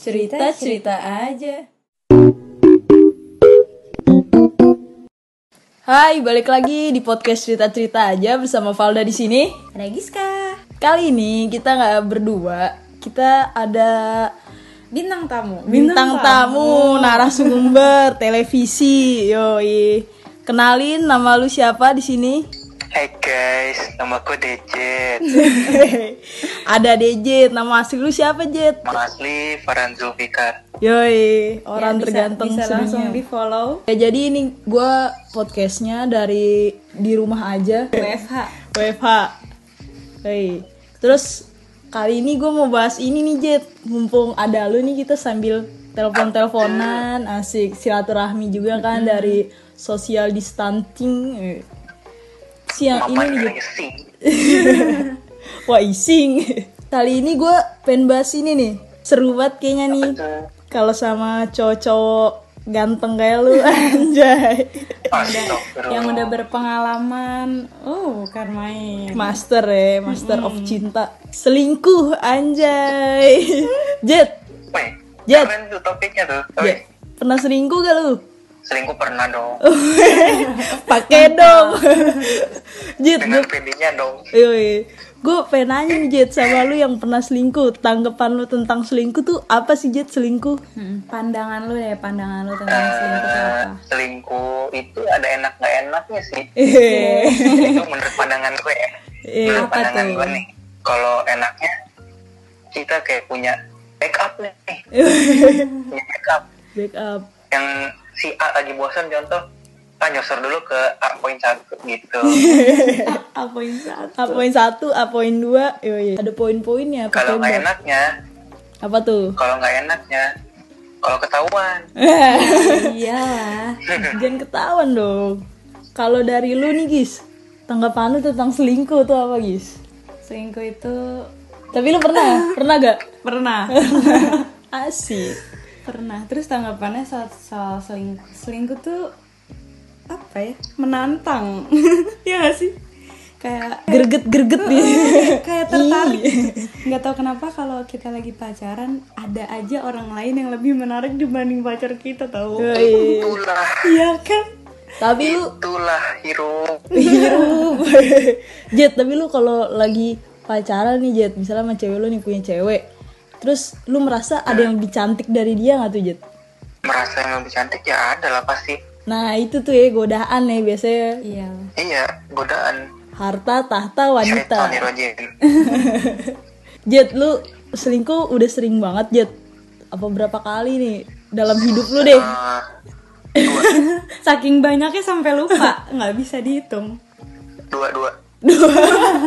Cerita-cerita aja. Hai, balik lagi di podcast cerita-cerita aja bersama Valda di sini. Ada Giska Kali ini kita nggak berdua, kita ada Bintang tamu bintang tamu, narasumber televisi. Yoi. Kenalin nama lu siapa di sini? Hai guys, nama aku Dejet. ada DJ, nama asli lu siapa, Jet? Nama asli Farhan Zulfikar. Yoi, orang Ya, bisa- terganteng Bisa langsung di follow Ya jadi ini gue podcastnya dari di rumah aja WFH WFH. Hei. Terus kali ini gue mau bahas ini nih Jet. Mumpung ada lu nih kita sambil telepon-teleponan, asik silaturahmi juga kan dari social distancing. Siang ini nih. Wah ising. Kali ini gue pengen bahas ini nih. Seru banget kayaknya nih. Kalau sama cowok-cowok ganteng kayak lu anjay. Yang udah berpengalaman oh bukan main Master ya, master of cinta. Selingkuh anjay. Jet, Weh, Jet. keren tuh topiknya tuh. Jet. Pernah selingkuh gak lu? selingkuh pernah dong. Pakai dong. Jet, Dengan gue PD-nya dong. gue pengen nanya nih Jet sama lu yang pernah selingkuh. Tanggapan lu tentang selingkuh tuh apa sih Jet selingkuh? Hmm, pandangan lu deh pandangan lu tentang selingkuh itu Eh, apa selingkuh itu ada enak nggak enaknya sih. Eh, itu menurut pandangan gue ya. Eh, menurut apa pandangan tuh? gue nih. Kalau enaknya kita kayak punya backup nih. punya backup. backup. Yang si A lagi bosan contoh, ah nyosor dulu ke A poin satu gitu. apa yang satu A poin satu, A poin dua, yoi. ada poin-poinnya. Kalau nggak enaknya, Apa tuh? kalau nggak enaknya, kalau ketahuan, iya Jangan ketahuan dong. Kalau dari lu nih Gis, tanggapan lu tentang selingkuh tuh apa Gis? selingkuh itu Tapi lu pernah? pernah gak? pernah Asik. pernah terus tanggapannya soal, soal selingkuh selingkuh tuh apa ya menantang ya gak sih kayak Gerget-gerget nih. kayak tertarik nggak tahu kenapa kalau kita lagi pacaran ada aja orang lain yang lebih menarik dibanding pacar kita tahu Yoi. itulah, iya kan Tapi lu itulah hero. hirup. Jet, tapi lu kalau lagi pacaran nih Jet, misalnya sama cewek lu nih punya cewek. Terus lu merasa ada yang lebih cantik dari dia gak tuh Jet? Merasa yang lebih cantik ya ada lah pasti. Nah itu tuh ya godaan ya biasanya iya Iya, godaan. harta tahta wanita. Jet lu selingkuh udah sering banget Jet. Apa berapa kali nih dalam hidup lu deh? Eh, saking banyaknya sampai lupa nggak bisa dihitung dua dua.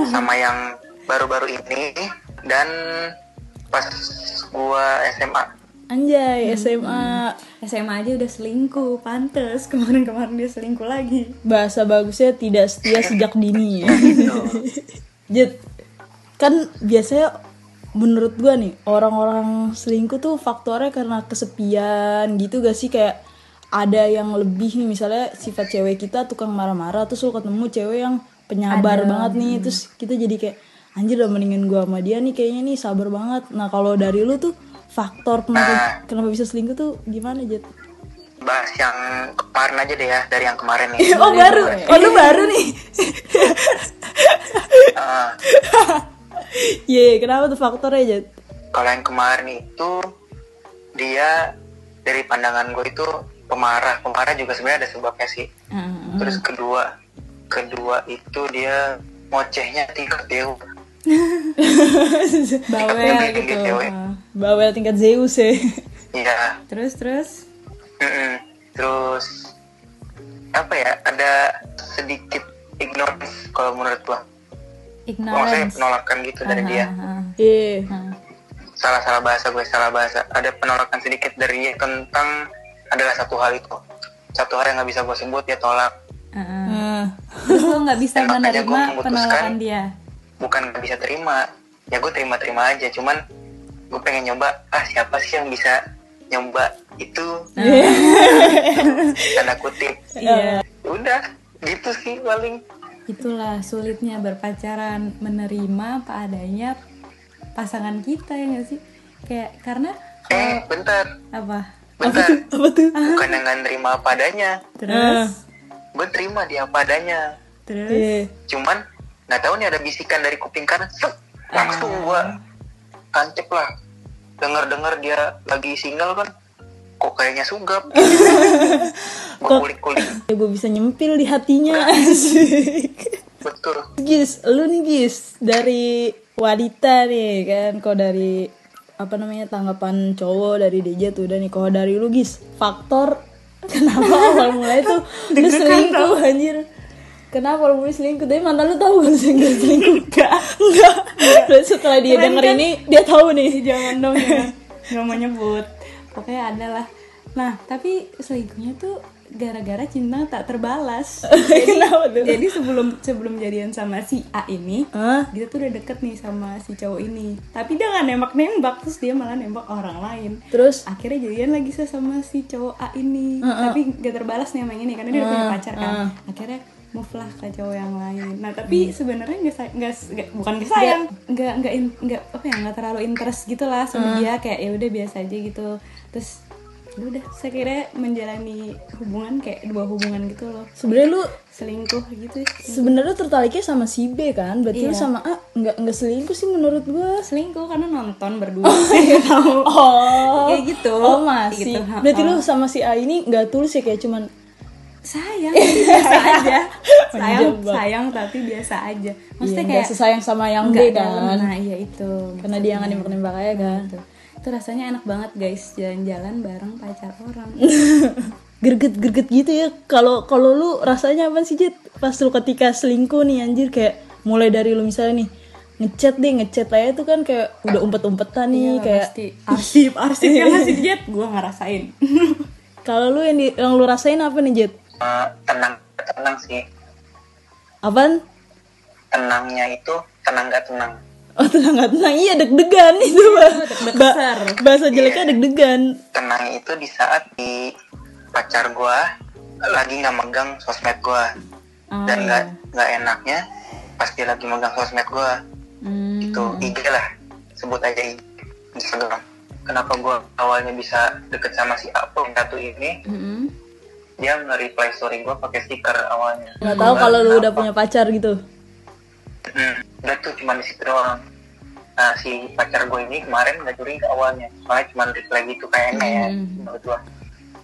Sama yang baru-baru ini dan pas gua SMA. Anjay SMA SMA aja udah selingkuh pantes. Kemarin-kemarin dia selingkuh lagi. Bahasa bagusnya tidak setia sejak dini. Jet kan biasanya menurut gua nih orang-orang selingkuh tuh faktornya karena kesepian gitu gak sih? Kayak ada yang lebih nih misalnya sifat cewek kita tukang marah-marah terus lu ketemu cewek yang penyabar banget nih terus kita jadi kayak anjir udah mendingan gua sama dia nih kayaknya nih sabar banget. Nah kalau dari lu tuh faktor kenapa kenapa bisa selingkuh tuh gimana Jet? Bahas yang kemarin aja deh ya, dari yang kemarin nih. oh baru oh lu baru nih Eh, Iya, kenapa tuh faktornya Jet? kalau yang kemarin itu dia dari pandangan gue itu pemarah. Pemarah juga sebenarnya ada sebabnya sih. Terus kedua, kedua itu dia ngocehnya tingkat dewa. bawel Tingkat gitu cewek. Bawel tingkat Zeus ya. Iya. terus terus. Terus apa ya? Ada sedikit ignorance kalau menurut gua. Maksudnya ignorance penolakan gitu dari dia. Ah, Iya. ah. Salah-salah bahasa gue, salah bahasa. Ada penolakan sedikit dari dia tentang adalah satu hal itu. Satu hal yang nggak bisa gue sebut dia tolak. Ah, ah. Nah, terus lo nggak bisa menerima penolakan dia Bukan nggak bisa terima. Ya gue terima-terima aja. Cuman gue pengen nyoba. Ah siapa sih yang bisa nyoba itu? Tanda kutip. iya Udah gitu sih paling. itulah sulitnya berpacaran menerima apa adanya pasangan kita ya nggak sih kayak karena eh bentar apa bentar apa tuh bukan yang nggak nerima apa adanya terus gue terima dia apa adanya terus cuman nggak tahu nih ada bisikan dari kuping kanan Sep, langsung gua tancep lah. Denger dengar dia lagi single kan kok kayaknya sugap? Kok- kulik kulik ya gue bisa nyempil di hatinya? Betul. Gis, lu nih Gis dari wanita nih kan, kok dari apa namanya tanggapan cowok dari DJ tuh udah nih, kalau dari lu Gis, faktor kenapa awal mulai tuh lu selingkuh anjir? Kenapa lu mulai selingkuh? Tapi mantan lu tahu gak lu selingkuh? selingkuh? Enggak. Enggak. Terus setelah dia Keren denger kan? ini, dia tahu nih. jangan dong ya nggak mau nyebut pokoknya ada lah nah tapi selingkuhnya tuh gara-gara cinta tak terbalas. Kenapa tuh? jadi sebelum sebelum jadian sama si A ini Hah? dia tuh udah deket nih sama si cowok ini. Tapi dia nggak nembak nembak terus dia malah nembak orang lain. Terus? Akhirnya jadian lagi sama si cowok A ini. Tapi gak terbalas nih sama yang ini karena dia udah punya pacar kan. akhirnya move lah ke cowok yang lain. Nah tapi sebenarnya nggak nggak bukan nggak sayang. Nggak. Nggak nggak apa ya nggak terlalu interest gitu lah sama dia. Kayak ya udah biasa aja gitu. Terus udah saya kira menjalani hubungan kayak dua hubungan gitu loh sebenarnya lu selingkuh gitu sebenarnya tertariknya sama si B kan? Berarti lu Iya. sama A nggak nggak selingkuh sih menurut gua. selingkuh karena nonton berdua sih tahu Oh, Kayak gitu. Oh masih. Gitu, Berarti ha. lu sama si A ini nggak tulus ya kayak cuman sayang biasa aja sayang sayang tapi biasa aja maksudnya iya, kayak sesayang sama yang B kan? dalam. nah iya itu Karena dia nggak nembak-nembak aja kan. Gitu. Itu rasanya enak banget guys jalan-jalan bareng pacar orang Gerget-gerget gitu ya. Kalau kalau lu rasanya apa sih Jet? Pas lu ketika selingkuh nih anjir kayak mulai dari lu misalnya nih ngechat deh ngechat aja tuh kan kayak udah umpet-umpetan nih Iya, kayak pasti arsip arsip yang ngasih jet gue ngerasain kalau lu yang, di- yang lu rasain apa nih Jet? Tenang tenang sih Apaan? tenangnya itu tenang gak tenang Oh tenang nggak tenang iya deg-degan itu bah. Ba- Besar. bahasa jeleknya deg-degan. tenang itu di saat di pacar gua lagi nggak megang sosmed gua Oh, dan nggak nggak enaknya pas dia lagi megang sosmed gua hmm. itu IG lah sebut aja IG, Instagram kenapa gua awalnya bisa deket sama si Apple satu ini Mm-mm. dia nge-reply story gua pakai stiker awalnya Nggak tahu kalau lu udah punya pacar gitu. Hmm, udah tuh cuma di situ doang. Nah si pacar gue ini kemarin nggak curiga awalnya. Soalnya cuma reply gitu kayaknya ya menurut gua.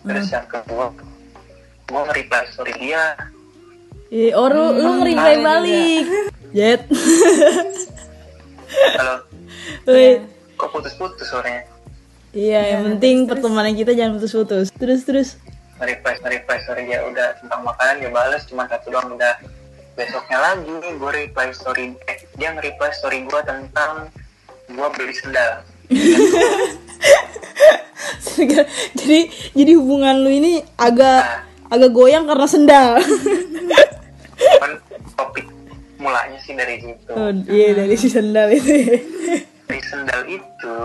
Terus yang kedua gua nge-reply story dia. Eh, oh lu, lu nge-reply balik. Jet. kalau Woi. kok putus-putus suaranya? Iya, yang penting pertemanan kita jangan putus-putus. Terus terus. nge-reply nge-reply story dia udah tentang makanan dia balas cuma satu doang udah besoknya lagi gue reply story eh, dia nge-reply story gue tentang gue beli sendal jadi jadi hubungan lu ini agak agak goyang karena sendal. kan topik mulanya sih dari situ oh, iya dari si sendal itu. ya. dari sendal itu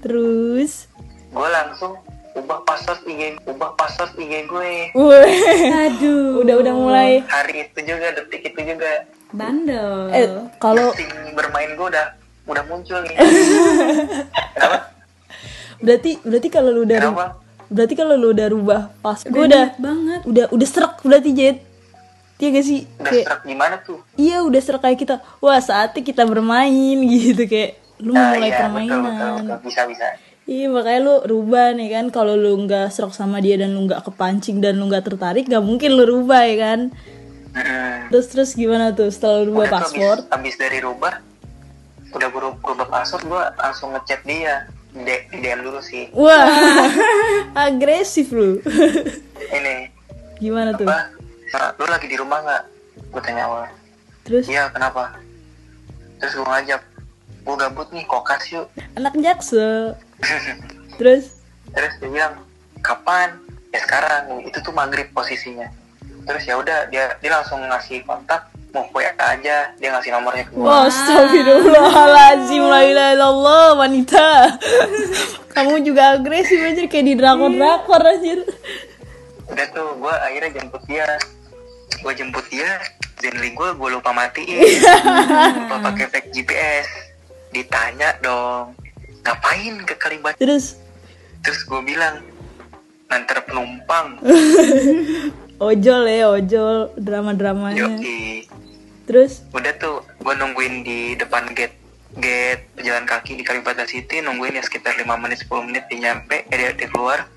Terus. gue langsung ubah password IG ubah password IG gue aduh. Udah udah mulai. hari itu juga detik itu juga. Bandel. Eh, kalau bermain gue udah udah muncul nih. Kenapa? Berarti berarti kalau lu udah kenapa? berarti kalau lu udah rubah pas gue udah banget. udah udah serak berarti Jet. Iya gak sih? udah Kayak serak gimana tuh? Iya udah serak kayak kita. Wah, saatnya kita bermain gitu kayak lu Nah, mulai iya, permainan. betul, betul, betul. bisa bisa Iya makanya lu rubah nih kan. Kalau lu nggak serok sama dia dan lu nggak kepancing dan lu nggak tertarik nggak mungkin lu rubah ya kan? Mm-mm. terus terus gimana tuh setelah lu rubah Udah password abis, abis dari rubah udah berubah, berubah password gue langsung ngechat dia. Di, DM dulu sih. Wah agresif lu. Ini. Gimana tuh? Nah, lu lagi di rumah nggak? Gue tanya awal terus? Iya kenapa? Terus gue ngajak. Gue gabut nih kokas yuk. Anak jaksel terus? Terus dia bilang kapan? Ya sekarang. Itu tuh maghrib posisinya. Terus ya udah dia dia langsung ngasih kontak mau WA aja. Dia ngasih nomornya ke gue Wah, astagfirullahaladzim illallah wanita. Kamu juga agresif anjir Kayak di drakor-drakor anjir. Udah tuh gue akhirnya jemput dia. Gue jemput dia Zenly gue gue lupa matiin. Lupa pakai fake GPS ditanya dong ngapain ke Kalibata Terus? Terus gue bilang nganter penumpang. Ojol ya ojol drama dramanya Yoi. terus? Udah tuh gue nungguin di depan gate gate pejalan kaki di Kalibata City nungguin ya sekitar 5 menit 10 menit dia nyampe eh dia, dia keluar.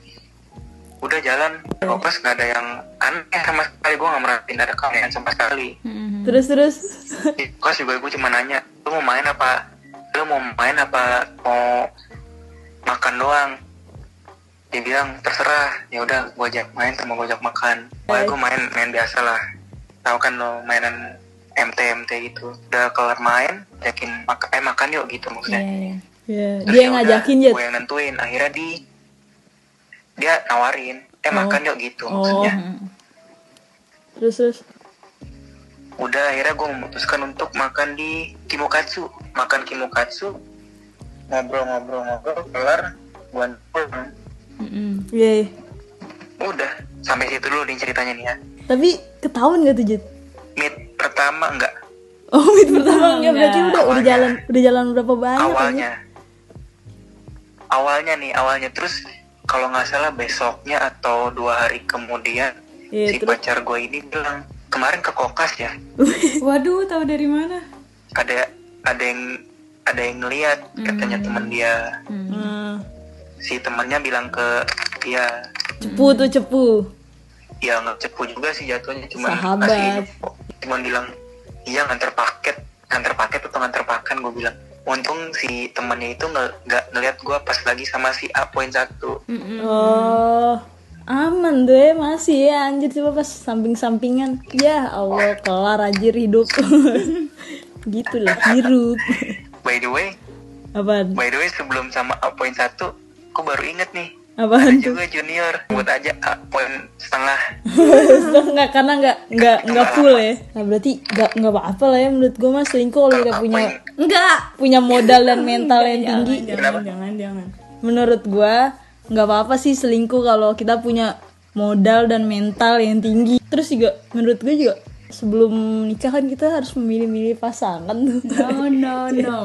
Udah jalan oh, pas nggak ada yang aneh sama sekali gue nggak merhatiin ada keanehan sama sekali. Terus terus? Di kos juga gue cuma nanya lu mau main apa lu mau main apa? Mau makan doang? Dia bilang terserah. Ya udah gue ajak main sama gue ajak makan. Pokoknya gue main main biasa lah. Tahu kan lo mainan MT MT gitu. Udah kelar main ajakin makan eh makan yuk gitu maksudnya. Iya, iya. ya Terus dia yang ya ngajakin Jet gue yang nentuin. Akhirnya di dia nawarin eh makan yuk gitu oh. maksudnya. Terus terus? Udah akhirnya gue memutuskan untuk makan di Kimokatsu makan Kimokatsu ngobrol-ngobrol-ngobrol kelar gue pulang Mm-mm. Iya. udah sampai situ dulu nih ceritanya nih ya tapi ketahuan gak tuh Jet meet pertama enggak oh meet pertama enggak berarti enggak. udah udah Awalnya. jalan udah jalan berapa banyak awalnya awalnya nih awalnya terus kalau nggak salah besoknya atau dua hari kemudian Iya, si terus? pacar gue ini bilang kemarin ke kokas ya Waduh, tahu dari mana? ada ada yang ada yang ngeliat katanya teman dia. Hmm. si temannya bilang ke dia. Cepu tuh cepu. Ya nggak cepu juga sih jatuhnya cuma Sahabat. cuma bilang iya nganter paket nganter paket atau nganter pakan gue bilang. Untung si temannya itu nggak nggak ngeliat gue pas lagi sama si A poin satu. Oh aman tuh ya masih ya anjir coba pas samping-sampingan. Ya Allah kelar anjir hidup gitulah hidup by the way apaan? by the way sebelum sama poin satu aku baru inget nih. Apaan ada juga junior buat aja poin setengah. Nggak karena nggak nggak nggak full ya. Nah, berarti nggak nggak apa-apa lah ya menurut gue mas selingkuh kalau kita punya Enggak. punya modal dan mental yang tinggi. Jangan, jangan, jangan. menurut gue nggak apa-apa sih selingkuh kalau kita punya modal dan mental yang tinggi. Terus juga menurut gue juga sebelum nikah kan kita harus memilih-milih pasangan tuh No, no, no.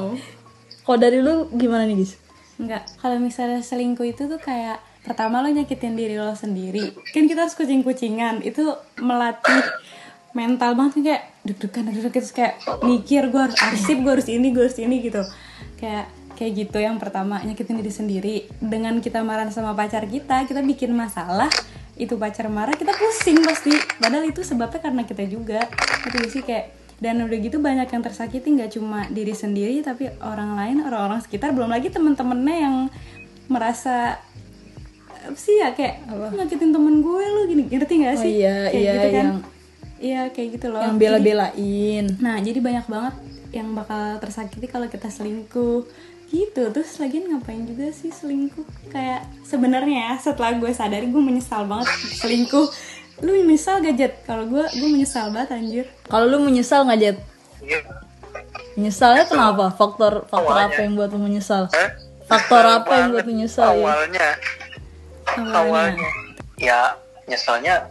kalau dari lu gimana nih guys Enggak. Kalau misalnya selingkuh itu tuh kayak pertama lo nyakitin diri lo sendiri. Kan kita harus kucing-kucingan. Itu melatih mental banget kayak deg-degan deg-degan terus kayak mikir gue harus arsip gue harus ini gue harus ini gitu kayak kayak gitu yang pertama nyakitin diri sendiri dengan kita marah sama pacar kita kita bikin masalah itu pacar marah kita pusing pasti. Padahal itu sebabnya karena kita juga. Itu sih? Kayak dan udah gitu banyak yang tersakiti nggak cuma diri sendiri tapi orang lain orang-orang sekitar belum lagi temen-temennya yang merasa apa sih ya kayak "Lu ngagetin temen gue lu gini. Ngerti gak Oh sih? iya, kayak iya, gitu kan? yang- iya kayak gitu loh. yang bela-belain. Nah, jadi banyak banget yang bakal tersakiti kalau kita selingkuh gitu. Terus lagi ngapain juga sih selingkuh? Kayak sebenarnya ya, setelah gue sadari gue menyesal banget selingkuh. Lu menyesal gak Jet? Kalau gue, gue menyesal banget anjir. kalau lu menyesal Jet Iya. menyesalnya kenapa faktor faktor Awalnya. apa yang buat lu menyesal Hah? faktor apa yang buat menyesal ya awalnya awalnya ya nyeselnya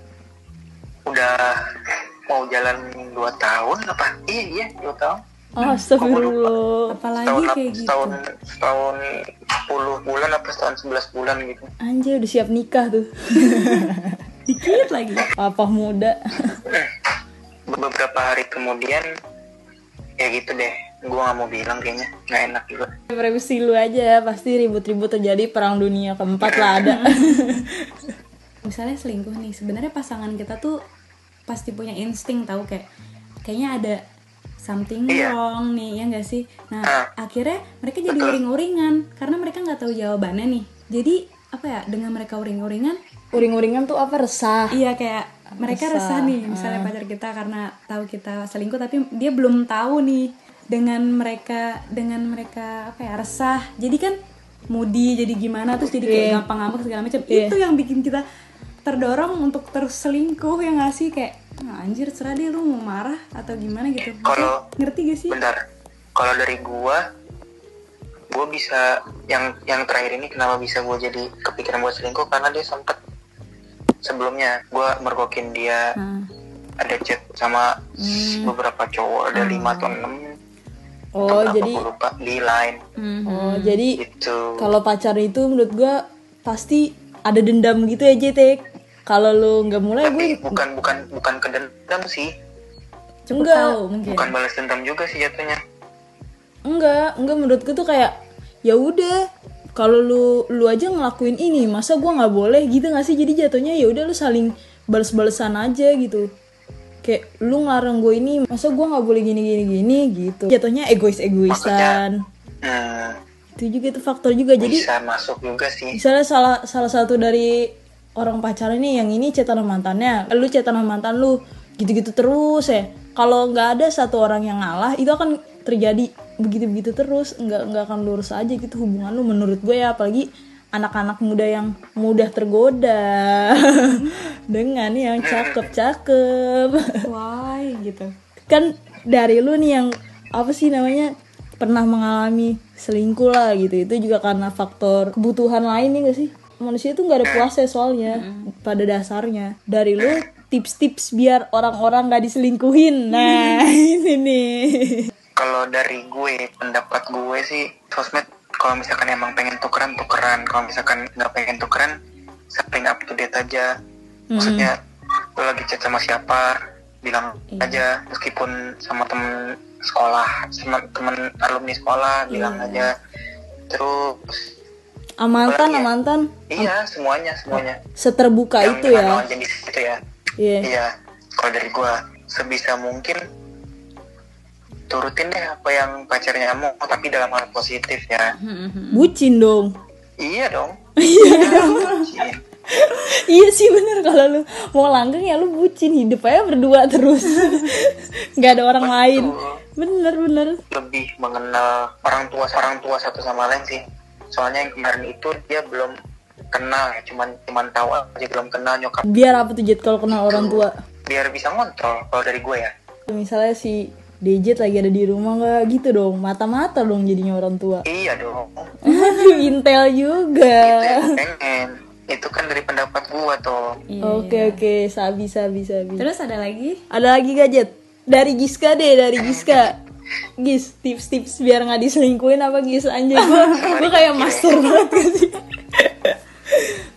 udah mau jalan dua tahun apa iya iya dua tahun astagfirullah. Apalagi setahun kayak gitu. setahun setahun 10 bulan apa setahun 11 bulan gitu. Anjir udah siap nikah tuh. Dikit lagi. apa muda. Beberapa hari kemudian ya gitu deh. Gua nggak mau bilang kayaknya nggak enak juga. Previsi lu aja pasti ribut-ribut terjadi perang dunia keempat lah ada. Misalnya selingkuh nih, sebenarnya pasangan kita tuh pasti punya insting tahu kayak kayaknya ada something Iya. wrong nih ya nggak sih nah Ah. akhirnya mereka jadi uring-uringan karena mereka nggak tahu jawabannya nih jadi apa ya dengan mereka uring-uringan uring-uringan tuh apa resah iya kayak mereka Resah. resah nih misalnya pacar kita karena tahu kita selingkuh tapi dia belum tahu nih dengan mereka dengan mereka apa ya resah jadi kan moody jadi gimana terus jadi kayak Iya. gampang ngambek segala macam Iya. itu yang bikin kita terdorong untuk terus selingkuh yang ngasih kayak "Ah, anjir serah deh lu mau marah atau gimana gitu. Kalau- ngerti gak sih? Bentar. Kalau dari gua gua bisa yang yang terakhir ini kenapa bisa gua jadi kepikiran buat selingkuh? Karena dia sempet sebelumnya gua mergokin dia. Nah, ada chat sama beberapa cowok ada lima atau enam. Oh jadi lupa di line. Mhm. oh jadi itu kalau pacar itu menurut gua pasti ada dendam gitu ya Jetek kalau lu nggak mulai tapi gue bukan bukan bukan ke dendam sih Enggak. tahu mungkin. bukan balas dendam juga sih jatuhnya. Enggak enggak menurutku tuh kayak ya udah kalau lu lu aja ngelakuin ini masa gua nggak boleh gitu nggak sih? Jadi jatuhnya ya udah lu saling bales-balesan aja gitu. Kayak lu ngelarang gue ini masa gua nggak boleh gini gini gini gitu. Jatuhnya egois egoisan hmm, itu juga itu faktor juga. Jadi bisa masuk juga sih. misalnya salah salah satu dari orang pacaran nih yang ini cetan sama mantannya lu cetan sama mantan lu gitu-gitu terus ya. Kalau nggak ada satu orang yang ngalah itu akan terjadi begitu-begitu terus. Nggak nggak akan lurus aja gitu hubungan lu menurut gue ya apalagi anak-anak muda yang mudah tergoda. Dengan yang cakep-cakep. Why? Gitu. kan dari lu nih yang apa sih namanya pernah mengalami selingkuh lah gitu. Itu juga karena faktor kebutuhan lain nih gak sih manusia itu nggak ada puasnya soalnya pada dasarnya. Dari lu tips-tips biar orang-orang nggak diselingkuhin. Nah ini nih kalau dari gue pendapat gue sih sosmed kalau misalkan emang pengen tukeran tukeran. Kalau misalkan nggak pengen tukeran saling up to date aja. Maksudnya lo lagi chat sama siapa bilang aja. Meskipun sama temen sekolah sama temen alumni sekolah bilang aja. Terus amantan Apalagi ya? amantan. Iya semuanya semuanya. Seterbuka Yang itu ya. jenis itu ya. Iya. Iya, kalau dari gua sebisa mungkin turutin deh apa yang pacarnya mau, tapi dalam hal positif ya. bucin dong. Iya dong. Bucin. iya sih bener. Kalau lu mau langgeng ya lu bucin. Hidup aja berdua terus. Nggak ada orang lain. Bener bener. Lebih mengenal orang tua orang tua satu sama lain sih. Soalnya yang kemarin itu dia belum kenal ya, cuman cuman tahu aja belum kenal nyokap. biar apa tuh Jet kalau kenal orang tua Biar bisa ngontrol kalau dari gue ya. misalnya si Dejet lagi ada di rumah nggak gitu dong mata-mata dong jadinya orang tua Iya dong. Intel juga Itu yang pengen. Itu kan dari pendapat gua tuh. oke oke sabi sabi sabi Terus ada lagi? ada lagi gadget dari Giska deh dari Giska Gis tips-tips biar nggak diselingkuhin apa Gis? Anjay gue gue kayak master banget gak sih?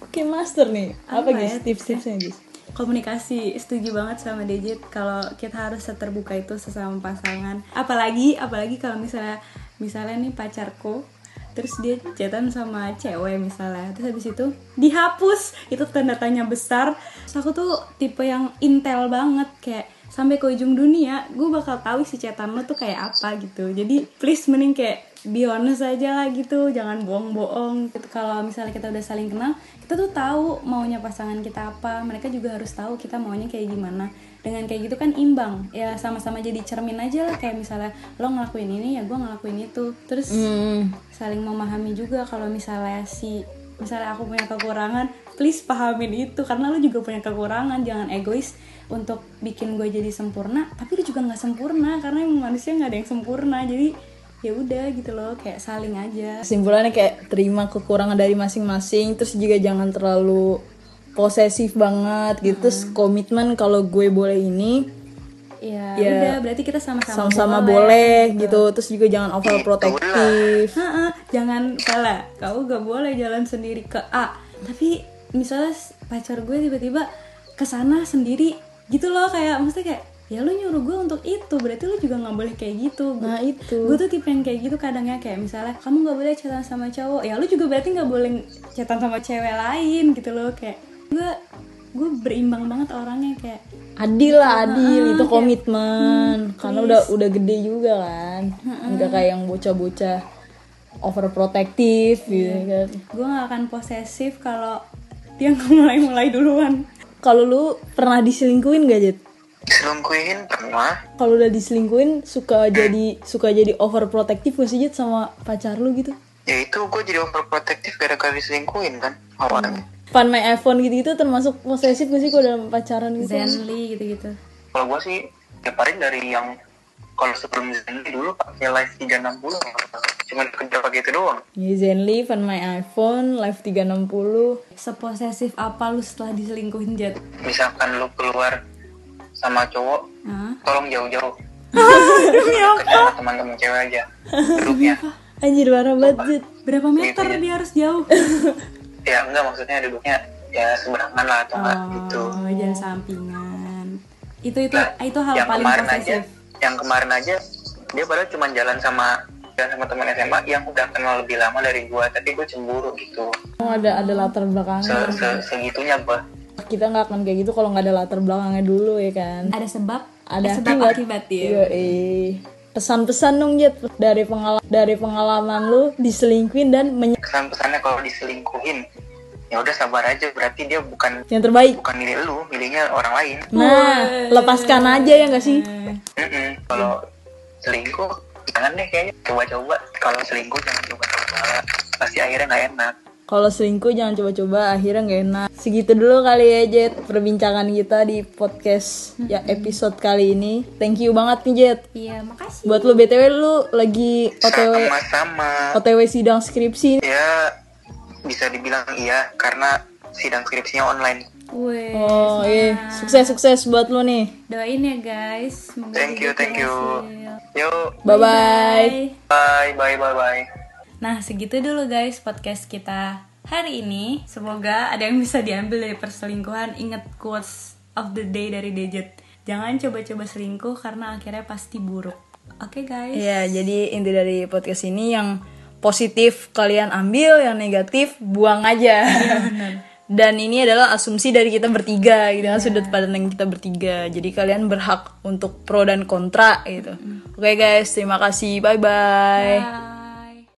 Oke master nih. Apa, Apa Gis ya? tips-tipsnya Gis? Komunikasi setuju banget sama Dejit kalau kita harus seterbuka itu sesama pasangan. Apalagi apalagi kalau misalnya misalnya nih pacarku terus dia chatan sama cewek misalnya terus habis itu dihapus. Itu tanda tanya besar. Terus aku tuh tipe yang intel banget kayak sampai ke ujung dunia gue bakal tahu si chatan lo tuh kayak apa gitu. Jadi please mending kayak be honest aja lah gitu. Jangan bohong-bohong. Gitu. kalau misalnya kita udah saling kenal kita tuh tahu maunya pasangan kita apa. Mereka juga harus tahu kita maunya kayak gimana. Dengan kayak gitu kan imbang. Ya sama-sama jadi cermin aja lah. Kayak misalnya lo ngelakuin ini ya gue ngelakuin itu. Terus Hmm. saling memahami juga kalau misalnya si misalnya aku punya kekurangan please pahamin itu karena lo juga punya kekurangan jangan egois untuk bikin gue jadi sempurna tapi lu juga nggak sempurna karena emang manusia nggak ada yang sempurna jadi ya udah gitu loh kayak saling aja. Kesimpulannya kayak terima kekurangan dari masing-masing terus juga jangan terlalu posesif banget gitu terus komitmen kalau gue boleh ini ya, Ya. udah berarti kita sama-sama sama-sama boleh gitu. terus juga jangan overprotective. Jangan salah kau gak boleh jalan sendiri ke A tapi misalnya pacar gue tiba-tiba ke sana sendiri gitu loh kayak maksudnya kayak ya lu nyuruh gue untuk itu berarti lu juga nggak boleh kayak gitu. Nah itu. gue tuh tipe yang kayak gitu kadang ya kayak misalnya kamu nggak boleh chatan sama cowok. Ya lu juga berarti nggak boleh chatan sama cewek lain gitu loh kayak. Gue gue berimbang banget orangnya kayak. Adil lah adil itu komitmen. karena udah udah gede juga kan. Nggak kayak yang bocah-bocah overprotective gitu kan. Gue nggak akan posesif kalau dia nggak mulai mulai duluan kalau lu pernah diselingkuhin gak Jet? Selingkuhin pernah. kalau udah diselingkuhin suka jadi suka jadi overprotective gak sih Jet sama pacar lu gitu Ya itu gue jadi overprotective gara-gara diselingkuhin kan awalnya. Find my iPhone gitu-gitu termasuk posesif gak sih kalau dalam pacaran gitu Zenly gitu-gitu Kalau gue sih tiap hari dari yang kalau sebelum Zenly dulu pakai live 360 cuma kerja pakai itu doang. Ya Zenly, Find my iPhone, Live 360 seposesif apa lu setelah diselingkuhin Jet? Misalkan lu keluar sama cowok, Hah? tolong jauh-jauh. Dekat sama teman-teman cewek aja. Duduknya. Anjir parah banget Jet Berapa meter dia harus jauh? ya enggak maksudnya duduknya ya seberangan lah atau enggak gitu oh jangan sampingan itu itu Nah, itu hal yang paling kemarin aja yang kemarin aja dia padahal cuma jalan sama jalan sama teman SMA yang udah kenal lebih lama dari gua tapi gue cemburu gitu. Oh, ada ada latar se, belakangnya. Se segitunya gua. Kita nggak akan kayak gitu kalau nggak ada latar belakangnya dulu ya kan? Ada sebab? Ada sebab akibat. ya Iya, eh. pesan-pesan dong Jet dari pengalaman dari pengalaman lu diselingkuin dan menye- kesan-pesannya kalau diselingkuhin ya udah sabar aja berarti dia bukan yang terbaik. bukan milih lu milihnya orang lain. Nah lepaskan aja ya nggak sih? Kalau selingkuh jangan deh kayaknya coba-coba. Kalau selingkuh jangan coba-coba. Pasti akhirnya nggak enak. Kalau selingkuh jangan coba-coba. Akhirnya nggak enak. Segitu dulu kali ya Jet perbincangan kita di podcast ya episode kali ini. Thank you banget nih Jet. Iya makasih. Buat lu btw lu lagi otw sama-sama. Otw sidang skripsi. Ya bisa dibilang iya karena sidang skripsinya online. Weh, oh iya. sukses sukses buat lu nih. Doain ya guys. Semoga thank you thank you. Yuk bye bye bye bye bye bye Nah, segitu dulu guys podcast kita hari ini. Semoga ada yang bisa diambil dari perselingkuhan. Ingat quotes of the day dari Dejet. Jangan coba-coba selingkuh karena akhirnya pasti buruk. Oke guys. Iya, jadi inti dari podcast ini yang positif kalian ambil, yang negatif buang aja. Dan ini adalah asumsi dari kita bertiga gitu kan sudut pandang kita bertiga. Jadi kalian berhak untuk pro dan kontra gitu. Oke guys, terima kasih. Bye bye. Bye.